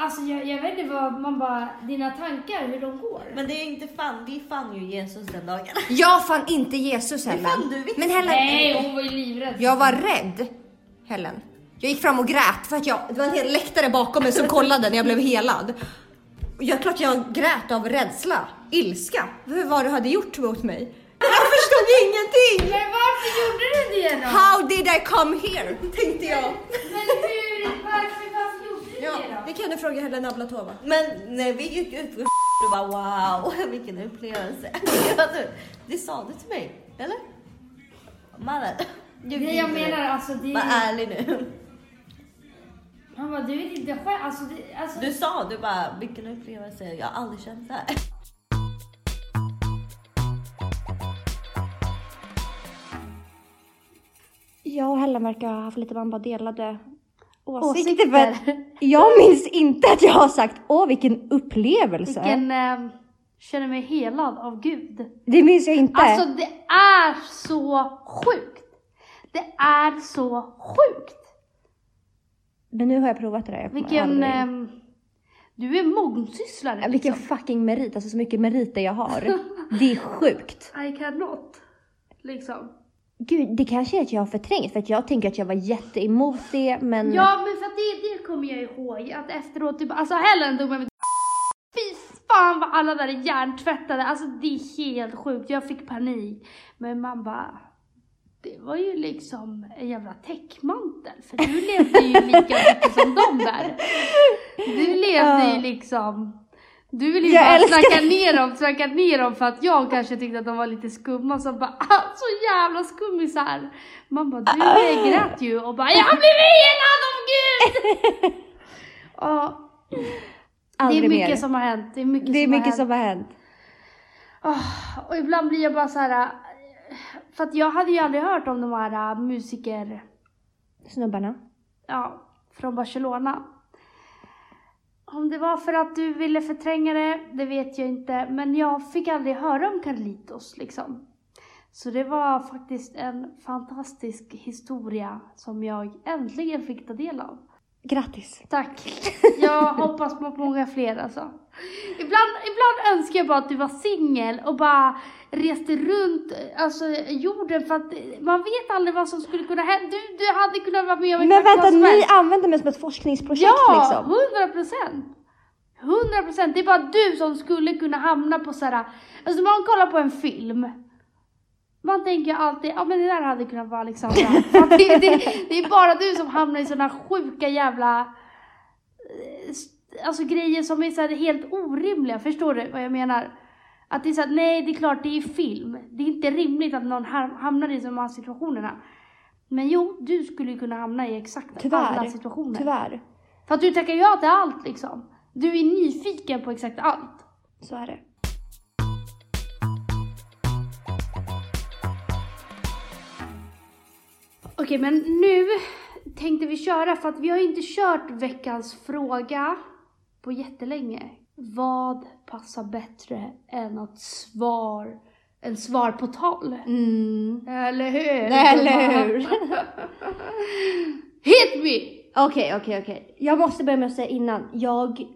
Speaker 1: Alltså jag, jag vet inte vad man bara... Dina tankar, hur de går.
Speaker 3: Men det är inte fan, vi fann ju Jesus den dagen.
Speaker 2: Jag fann inte Jesus
Speaker 3: Det
Speaker 2: Helen.
Speaker 3: fann du visst.
Speaker 2: Men Helen,
Speaker 1: Nej, hon var ju livrädd.
Speaker 2: jag var rädd. Helen. Jag gick fram och grät för att jag, det var en hel läktare bakom mig som [LAUGHS] kollade när jag blev helad. Och Jag klart jag grät av rädsla, ilska, för vad du hade gjort mot mig. Jag förstod ingenting!
Speaker 1: Men varför gjorde du det då?
Speaker 2: How did I come here? Tänkte jag.
Speaker 1: Men hur, varför, varför gjorde du
Speaker 2: Ja,
Speaker 1: det
Speaker 2: det kan du fråga Helena Ablatova.
Speaker 3: Men när vi gick ut på du bara wow, [LAUGHS] vilken upplevelse. [LAUGHS] Det sa du till mig, eller? Mannen. du
Speaker 1: Nej, jag menar alltså det
Speaker 3: Var
Speaker 1: är...
Speaker 3: ärlig nu.
Speaker 1: Han bara, du vet inte själv. Alltså, det, alltså,
Speaker 3: Du sa, du bara vilken upplevelse, jag har aldrig känt så här.
Speaker 2: Jag och Helen verkar ha haft lite man bara delade
Speaker 1: Åsikter.
Speaker 2: åsikter. Jag minns inte att jag har sagt åh vilken upplevelse.
Speaker 1: vilken... Eh, känner mig helad av Gud.
Speaker 2: Det minns jag inte.
Speaker 1: Alltså det är så sjukt. Det är så sjukt.
Speaker 2: Men nu har jag provat det där. Jag
Speaker 1: Vilken...
Speaker 2: aldrig-
Speaker 1: ehm, du är mångsysslare.
Speaker 2: Ja, Vilken fucking merit, alltså så mycket meriter jag har. Det är sjukt. [LAUGHS]
Speaker 1: I cannot. Liksom.
Speaker 2: Gud, det kanske är att jag har förträngt för att jag tänker att jag var jätteemot det men...
Speaker 1: Ja men för att det, det kommer jag ihåg. Att efteråt typ, alltså Helen tog med Fy fan vad alla där är hjärntvättade. Alltså det är helt sjukt. Jag fick panik. Men man bara. Det var ju liksom en jävla täckmantel. För du levde ju lika mycket som de där. Du levde ju liksom. Du ville ju
Speaker 2: Jag
Speaker 1: bara
Speaker 2: älskar-
Speaker 1: snacka ner dem, snacka ner dem för att jag kanske tyckte att de var lite skumma. Så bara, ah, så jävla skummisar. Man bara, du
Speaker 2: Ah.
Speaker 1: grät ju och bara, jag blivit helad av Gud! [LAUGHS] Ja, det är mycket
Speaker 2: mer.
Speaker 1: som har hänt. Det är mycket,
Speaker 2: Det är
Speaker 1: som,
Speaker 2: mycket
Speaker 1: har
Speaker 2: som har hänt.
Speaker 1: Åh, och ibland blir jag bara så här. För att jag hade ju aldrig hört om de här äh, musiker,
Speaker 2: Snubbarna.
Speaker 1: ja, från Barcelona. Om det var för att du ville förtränga det, det vet jag inte. Men jag fick aldrig höra om Carlitos liksom. Så det var faktiskt en fantastisk historia som jag äntligen fick ta del av.
Speaker 2: Grattis.
Speaker 1: Tack. [LAUGHS] Jag hoppas på många fler alltså. Ibland, ibland önskar jag bara att du var singel och bara reste runt alltså, jorden för att man vet aldrig vad som skulle kunna hända. Du, du hade kunnat vara med om
Speaker 2: Men vänta, ni använder mig som ett forskningsprojekt
Speaker 1: Ja,
Speaker 2: liksom?
Speaker 1: hundra procent. Hundra procent. Det är bara du som skulle kunna hamna på såhär, alltså man kollar på en film. Man tänker alltid, ja men det där hade kunnat vara Alexandra. Det, det, det är bara du som hamnar i sådana sjuka jävla, eh, alltså grejer som är så helt orimliga. Förstår du vad jag menar? Att det är såhär, nej det är klart det är film. Det är inte rimligt att någon ham- hamnar i de här situationerna. Men jo, du skulle ju kunna hamna i exakt alla
Speaker 2: Tyvärr.
Speaker 1: situationer.
Speaker 2: Tyvärr.
Speaker 1: För att du tackar ja till allt liksom. Du är nyfiken på exakt allt.
Speaker 2: Så är det.
Speaker 1: Okej, men nu tänkte vi köra för att vi har inte kört veckans fråga på jättelänge. Vad passar bättre än ett svar, en svar på tal?
Speaker 2: Mm.
Speaker 1: Eller hur? [LAUGHS]
Speaker 2: Eller hur? [LAUGHS]
Speaker 1: Hit me!
Speaker 2: Okej, okej, okej. Jag måste börja med att säga innan. Jag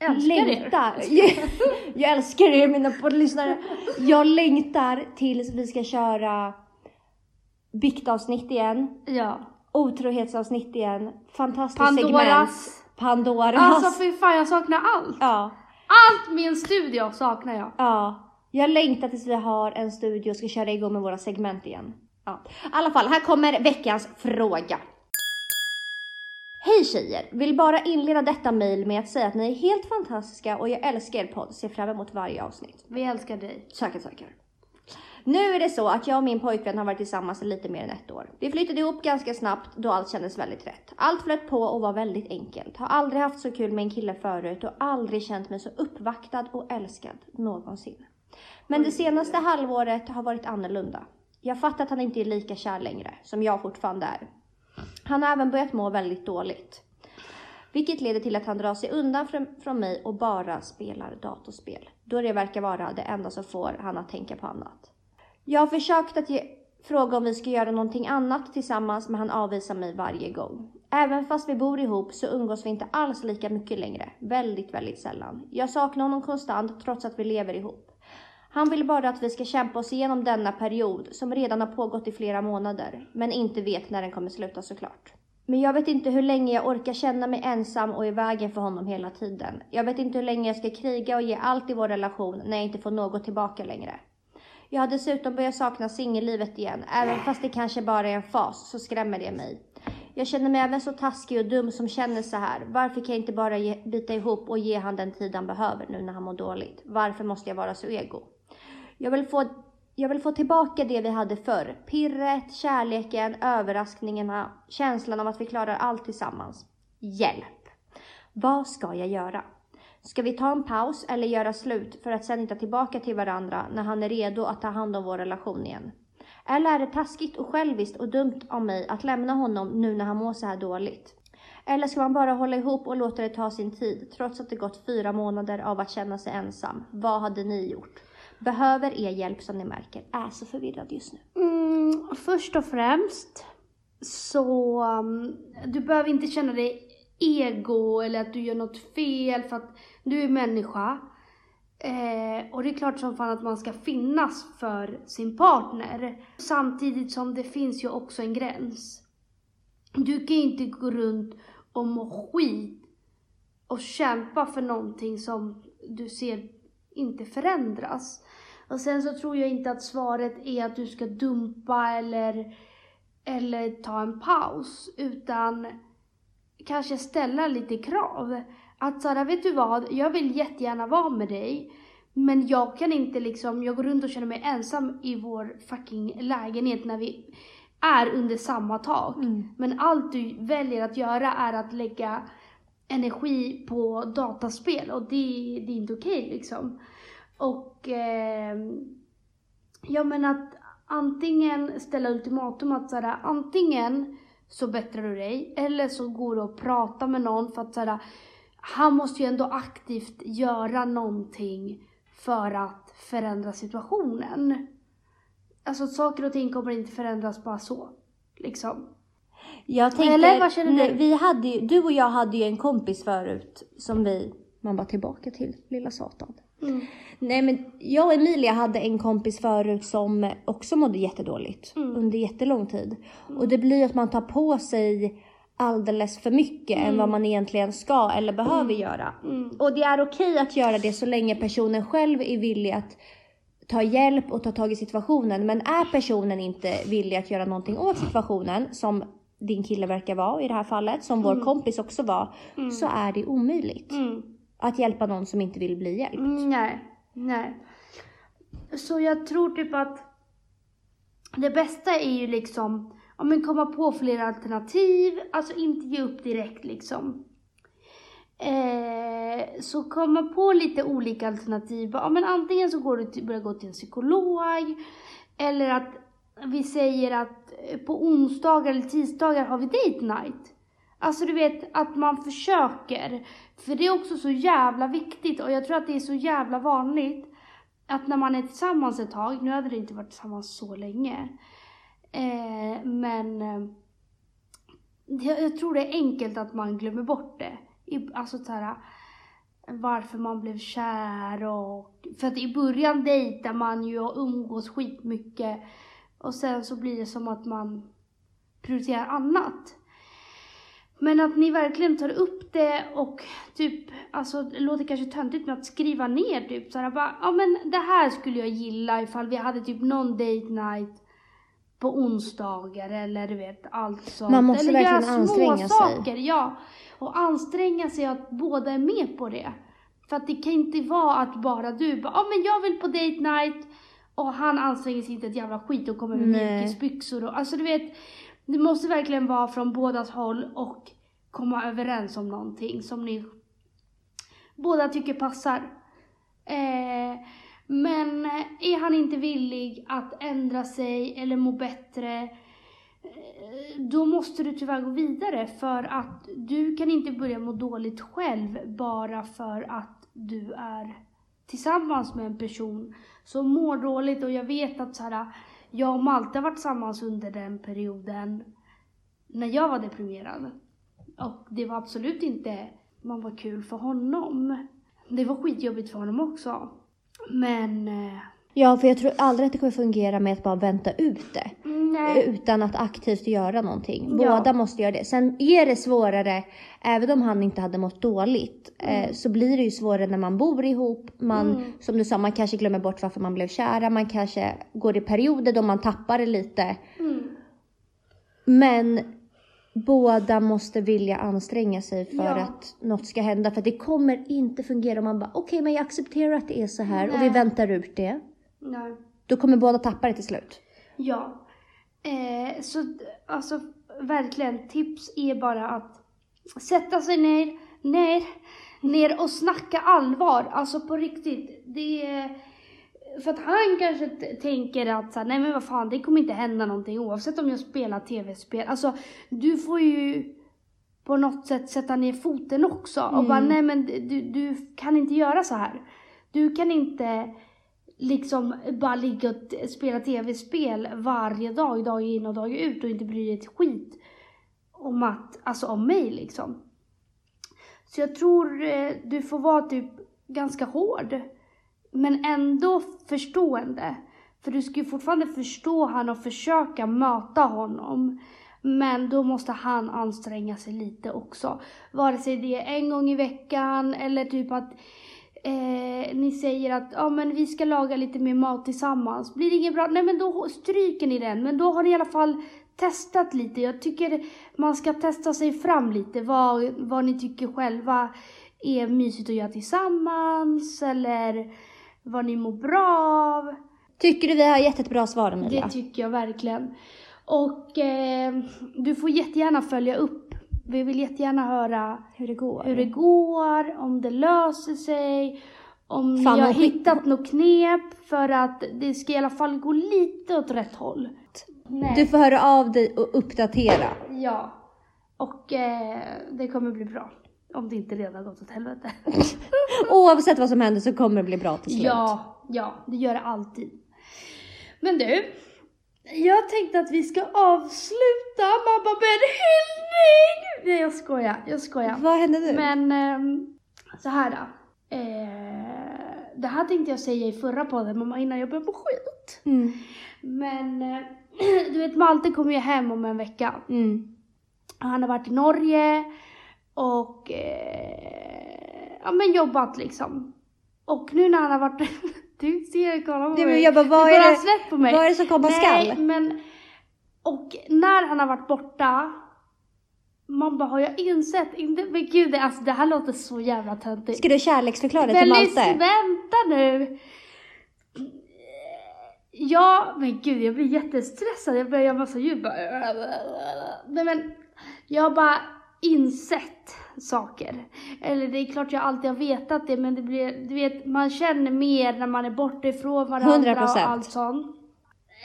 Speaker 1: Älskar er.
Speaker 2: längtar. Jag, [LAUGHS] jag älskar er mina poddlyssnare. Jag längtar tills vi ska köra biktavsnitt igen.
Speaker 1: Ja.
Speaker 2: Otrohetsavsnitt igen. Fantastiskt segment.
Speaker 1: Pandoras.
Speaker 2: Pandoras.
Speaker 1: Alltså fy fan jag saknar allt.
Speaker 2: ja.
Speaker 1: Allt en studio saknar jag.
Speaker 2: Ja. Jag längtar tills vi har en studio och ska köra igång med våra segment igen. Ja. I alla fall, här kommer veckans fråga. Hej tjejer! Vill bara inleda detta mejl med att säga att ni är helt fantastiska och jag älskar er podd. Ser fram emot varje avsnitt.
Speaker 1: Vi älskar dig.
Speaker 2: Tackar, tackar. Nu är det så att jag och min pojkvän har varit tillsammans lite mer än ett år. Vi flyttade ihop ganska snabbt då allt kändes väldigt rätt. Allt flöt på och var väldigt enkelt. Har aldrig haft så kul med en kille förut och aldrig känt mig så uppvaktad och älskad någonsin. Men det senaste halvåret har varit annorlunda. Jag fattar att han inte är lika kär längre, som jag fortfarande är. Han har även börjat må väldigt dåligt. Vilket leder till att han drar sig undan från, från mig och bara spelar datorspel. Då det verkar vara det enda som får han att tänka på annat. Jag har försökt att ge, fråga om vi ska göra någonting annat tillsammans men han avvisar mig varje gång. Även fast vi bor ihop så umgås vi inte alls lika mycket längre. Väldigt, väldigt sällan. Jag saknar honom konstant trots att vi lever ihop. Han vill bara att vi ska kämpa oss igenom denna period som redan har pågått i flera månader, men inte vet när den kommer sluta såklart. Men jag vet inte hur länge jag orkar känna mig ensam och i vägen för honom hela tiden. Jag vet inte hur länge jag ska kriga och ge allt i vår relation när jag inte får något tillbaka längre. Jag har dessutom börjat sakna singellivet igen. Även fast det kanske bara är en fas så skrämmer det mig. Jag känner mig även så taskig och dum som känner så här. Varför kan jag inte bara ge, bita ihop och ge han den tid han behöver nu när han mår dåligt? Varför måste jag vara så ego? Jag vill få, jag vill få tillbaka det vi hade förr. Pirret, kärleken, överraskningarna, känslan av att vi klarar allt tillsammans. Hjälp! Vad ska jag göra? Ska vi ta en paus eller göra slut för att sen hitta tillbaka till varandra när han är redo att ta hand om vår relation igen? Eller är det taskigt och själviskt och dumt av mig att lämna honom nu när han mår så här dåligt? Eller ska man bara hålla ihop och låta det ta sin tid trots att det gått fyra månader av att känna sig ensam? Vad hade ni gjort? Behöver er hjälp som ni märker. Är så förvirrad just nu.
Speaker 1: Mm, först och främst så um, du behöver inte känna dig ego eller att du gör något fel för att du är människa. Eh, och det är klart som fan att man ska finnas för sin partner. Samtidigt som det finns ju också en gräns. Du kan ju inte gå runt och må skit och kämpa för någonting som du ser inte förändras. Och sen så tror jag inte att svaret är att du ska dumpa eller, eller ta en paus, utan kanske ställa lite krav. Att såhär, vet du vad, jag vill jättegärna vara med dig, men jag kan inte liksom, jag går runt och känner mig ensam i vår fucking lägenhet när vi är under samma tak. Men allt du väljer att göra är att lägga energi på dataspel och det, det är inte okej liksom. Och eh, ja men att antingen ställa ultimatum att såhär, antingen så bättrar du dig eller så går du och pratar med någon för att såhär, han måste ju ändå aktivt göra någonting för att förändra situationen. Alltså saker och ting kommer inte förändras bara så. Liksom.
Speaker 2: Jag tänker,
Speaker 1: Eller vad känner du?
Speaker 2: Vi hade ju, du och jag hade ju en kompis förut som vi, man var tillbaka till, lilla satan.
Speaker 1: Mm.
Speaker 2: Nej men jag och Emilia hade en kompis förut som också mådde jättedåligt
Speaker 1: Mm.
Speaker 2: under jättelång tid. Och det blir ju att man tar på sig alldeles för mycket än vad man egentligen ska eller behöver göra.
Speaker 1: Mm.
Speaker 2: Och det är okej att göra det så länge personen själv är villig att ta hjälp och ta tag i situationen. Men är personen inte villig att göra någonting åt situationen, som din kille verkar vara i det här fallet, som vår kompis också var, så är det omöjligt
Speaker 1: Mm.
Speaker 2: att hjälpa någon som inte vill bli hjälpt.
Speaker 1: Mm, nej, nej. Så jag tror typ att det bästa är ju liksom, ja men komma på fler alternativ, alltså inte ge upp direkt liksom. Eh, så komma på lite olika alternativ. Ja men antingen så går du till, börjar gå till en psykolog, eller att vi säger att eh, på onsdagar eller tisdagar har vi date night. Alltså du vet att man försöker. För det är också så jävla viktigt och jag tror att det är så jävla vanligt att när man är tillsammans ett tag, nu hade det inte varit tillsammans så länge, eh, men eh, jag, jag tror det är enkelt att man glömmer bort det. I, alltså så här, varför man blev kär och... För att i början dejtar man ju och umgås skitmycket. Och sen så blir det som att man prioriterar annat. Men att ni verkligen tar upp det och typ, alltså det låter kanske töntigt med att skriva ner typ såhär bara, ja men det här skulle jag gilla ifall vi hade typ någon date night på onsdagar eller du vet allt sånt.
Speaker 2: Man måste
Speaker 1: eller
Speaker 2: verkligen
Speaker 1: göra
Speaker 2: anstränga sig.
Speaker 1: saker, ja. Och anstränga sig att båda är med på det. För att det kan inte vara att bara du bara, ja men jag vill på date night och han anstränger sig inte ett jävla skit och kommer med mjukisbyxor och alltså du vet, det måste verkligen vara från bådas håll och komma överens om någonting som ni båda tycker passar. Eh, men eh, är han inte villig att ändra sig eller må bättre, eh, då måste du tyvärr gå vidare för att du kan inte börja må dåligt själv bara för att du är tillsammans med en person som mår dåligt och jag vet att så här, jag och Malte har varit tillsammans under den perioden när jag var deprimerad. Och det var absolut inte, man var kul för honom. Det var skitjobbigt för honom också. Men, eh,
Speaker 2: Ja, för jag tror aldrig att det kommer fungera med att bara vänta ut det.
Speaker 1: nej.
Speaker 2: Utan att aktivt göra någonting.
Speaker 1: Ja.
Speaker 2: Båda måste göra det. Sen är det svårare, även om han inte hade mått dåligt, eh, så blir det ju svårare när man bor ihop. Man, som du sa, man kanske glömmer bort varför man blev kära. Man kanske går i perioder då man tappar det lite.
Speaker 1: Mm.
Speaker 2: Men båda måste vilja anstränga sig för
Speaker 1: Ja.
Speaker 2: att något ska hända. För det kommer inte fungera om man bara, okej men jag accepterar att det är så här och vi
Speaker 1: Nej.
Speaker 2: väntar ut det.
Speaker 1: nej.
Speaker 2: Då kommer båda tappa det till slut.
Speaker 1: Ja. Eh, så alltså verkligen, tips är bara att sätta sig ner, ner, ner och snacka allvar. Alltså på riktigt. Det är, för att han kanske tänker att så här, nej men vad fan, det kommer inte hända någonting oavsett om jag spelar tv-spel. Alltså du får ju på något sätt sätta ner foten också och bara nej men du, du kan inte göra så här. Du kan inte liksom bara ligga och spela tv-spel varje dag, dag in och dag ut och inte bry dig ett skit om att, alltså om mig liksom. Så jag tror eh, du får vara typ ganska hård. Men ändå förstående. För du ska ju fortfarande förstå han och försöka möta honom. Men då måste han anstränga sig lite också. Vare sig det är en gång i veckan eller typ att eh, ni säger att ja, men vi ska laga lite mer mat tillsammans. Blir det inget bra? Nej men då stryker ni den. Men då har ni i alla fall testat lite. Jag tycker man ska testa sig fram lite. Vad, vad ni tycker själva är mysigt att göra tillsammans. Eller vad ni mår bra av.
Speaker 2: Tycker du vi har gett ett bra svar
Speaker 1: Det
Speaker 2: Emilia?
Speaker 1: tycker jag verkligen. Och eh, du får jättegärna följa upp. Vi vill jättegärna höra
Speaker 2: Hur det går.
Speaker 1: hur det går, om det löser sig, om
Speaker 2: Fan,
Speaker 1: ni har hittat något knep för att det ska i alla fall gå lite åt rätt håll. Nej.
Speaker 2: Du får höra av dig och uppdatera.
Speaker 1: Ja. Och eh, det kommer bli bra. Om det inte redan gått åt helvete. [LAUGHS]
Speaker 2: Oavsett vad som händer så kommer det bli bra till slut.
Speaker 1: ja, ja, det gör det alltid. Men du, jag tänkte att vi ska avsluta mamma med en hyllning! Nej jag skojar, jag skojar.
Speaker 2: Vad hände nu?
Speaker 1: Men ehm, så här då. Eh, det här tänkte jag säga i förra podden mamma innan jag började på skit.
Speaker 2: Mm.
Speaker 1: Men eh, [CLEARS THROAT] du vet Malte kommer ju hem om en vecka.
Speaker 2: Mm.
Speaker 1: Han har varit i Norge och eh, ja, men jobbat liksom. Och nu när han har varit... [LAUGHS] du ser, kolla på
Speaker 2: Det,
Speaker 1: mig.
Speaker 2: jag bara, vad
Speaker 1: du
Speaker 2: är
Speaker 1: bara
Speaker 2: det,
Speaker 1: släpp på mig.
Speaker 2: vad är det som komma
Speaker 1: Nej,
Speaker 2: skall?
Speaker 1: men... Och när han har varit borta, man bara, har jag insett? Inte, men gud, det, alltså, det här låter så jävla töntigt.
Speaker 2: Ska du kärleksförklara
Speaker 1: Men
Speaker 2: till Malte?
Speaker 1: vänta nu. Ja, men gud jag blir jättestressad. Jag börjar göra massa ljud bara. Nej men, jag bara insett saker. Eller det är klart jag alltid har vetat det, men det blir, du vet, man känner mer när man är borta ifrån varandra
Speaker 2: 100%.
Speaker 1: och allt sånt.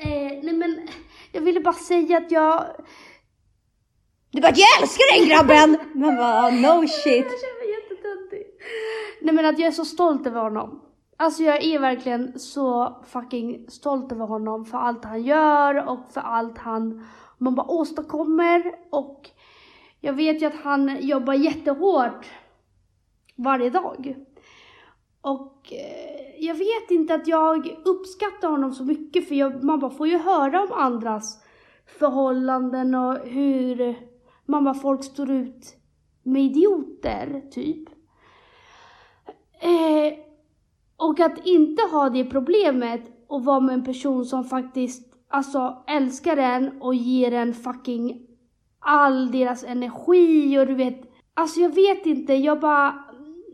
Speaker 1: Eh, nej men, jag ville bara säga att jag,
Speaker 2: Du bara, jag älskar den grabben! [LAUGHS] Man bara, no shit.
Speaker 1: Jag känner mig jättetöntig. Nej men att jag är så stolt över honom. Alltså jag är verkligen så fucking stolt över honom för allt han gör och för allt han man bara åstadkommer och jag vet ju att han jobbar jättehårt varje dag. eh, jag vet inte att jag uppskattar honom så mycket för jag, man bara får ju höra om andras förhållanden och hur man bara folk står ut med idioter, typ. Eh, och att inte ha det problemet och vara med en person som faktiskt alltså älskar en och ger en fucking all deras energi och du vet, alltså jag vet inte, jag bara,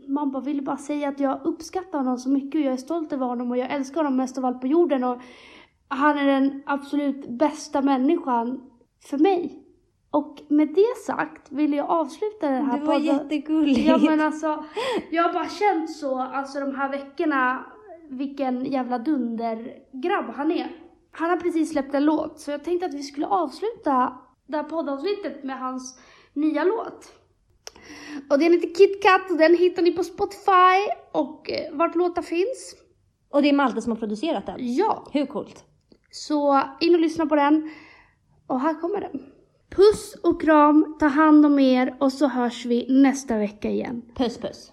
Speaker 1: man bara vill bara säga att jag uppskattar honom så mycket och jag är stolt över honom och jag älskar honom mest av allt på jorden och han är den absolut bästa människan för mig. Och med det sagt vill jag avsluta den här
Speaker 2: Det var
Speaker 1: podden.
Speaker 2: jättegulligt.
Speaker 1: Ja men alltså, jag har bara känt så, alltså de här veckorna, vilken jävla dundergrabb han är. Han har precis släppt en låt, så jag tänkte att vi skulle avsluta det här poddavsnittet med hans nya låt. Och den heter Kit Kat och den hittar ni på Spotify och eh, vart låtar finns.
Speaker 2: Och det är Malte som har producerat den.
Speaker 1: Ja,
Speaker 2: Hur coolt?
Speaker 1: så in och lyssna på den. Och här kommer den. Puss och kram, ta hand om er och så hörs vi nästa vecka igen.
Speaker 2: Puss puss.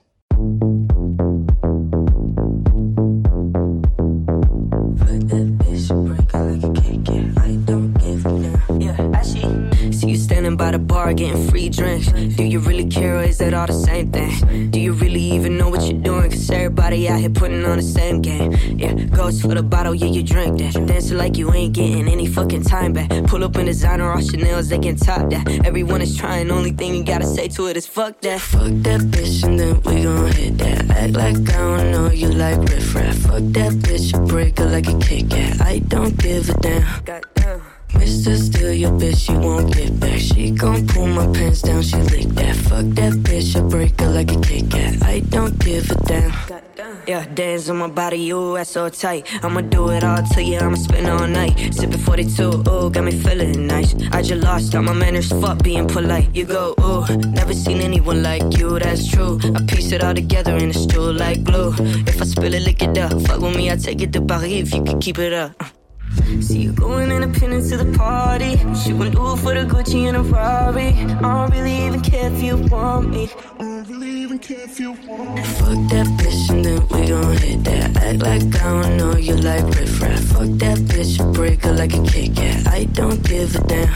Speaker 4: Bar getting free drinks. Do you really care or is that all the same thing? Do you really even know what you're doing? Cause everybody out here putting on the same game. Yeah, goes for the bottle, yeah, you drink that. Dancing like you ain't getting any fucking time back. Pull up in designer, all Chanel's, they can top that. Everyone is trying, only thing you gotta say to it is fuck that. Fuck that bitch and then we gon' hit that. Act like I don't know you like riff raff. Fuck that bitch, you break her like a Kit Kat. I don't give a damn. Goddamn. Mr. Steal your bitch, you won't get back. She gon' pull my pants down, she lick that. Fuck that bitch, I break her like a Kit Kat. I don't give a damn. Yeah, dance on my body, you ass so tight. I'ma do it all to you, I'ma spend all night. Sipping 42, ooh, got me feeling nice. I just lost all my manners, fuck being polite. You go, ooh, never seen anyone like you, that's true. I piece it all together in a stool like glue. If I spill it, lick it up. Fuck with me, I take it to Paris if you can keep it up. Uh. See you going independent to the party. She gon' do it for the Gucci and a Rari. I don't really even care if you want me. I don't really even care if you want me. Fuck that bitch and then we gon' hit that. Act like I don't know you like riff raff. Fuck that bitch, break her like a Kit Kat. I don't give a damn.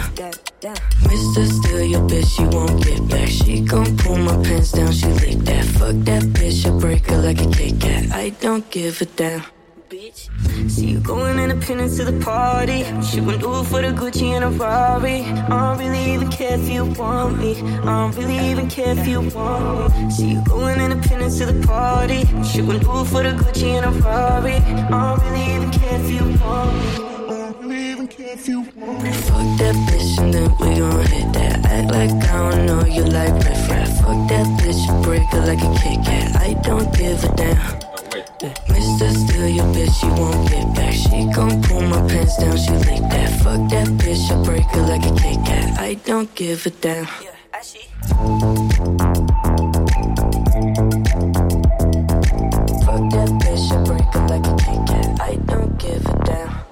Speaker 4: Mr. Steal your bitch, she won't get back. She gon' pull my pants down, she lick that. Fuck that bitch, I break her like a Kit Kat. I don't give a damn. Bitch. See you going independent to the party. She gon' do for the Gucci and a Rari. I don't really even care if you want me. I don't really even care if you want me. See you going independent to the party. She gon' do for the Gucci and a Rari. I don't really even care if you want me. If you want me. Fuck that bitch and then we gon' hit that. Act like I don't know you like riff raff. Fuck that bitch, break her like a Kit Kat. I don't give a damn. Mr. Steal your bitch, she won't get back. She gon' pull my pants down, she like that. Fuck that bitch, I break her like a Kit Kat. I don't give a damn. Yeah, I see. Fuck that bitch, I break her like a Kit Kat. I don't give a damn.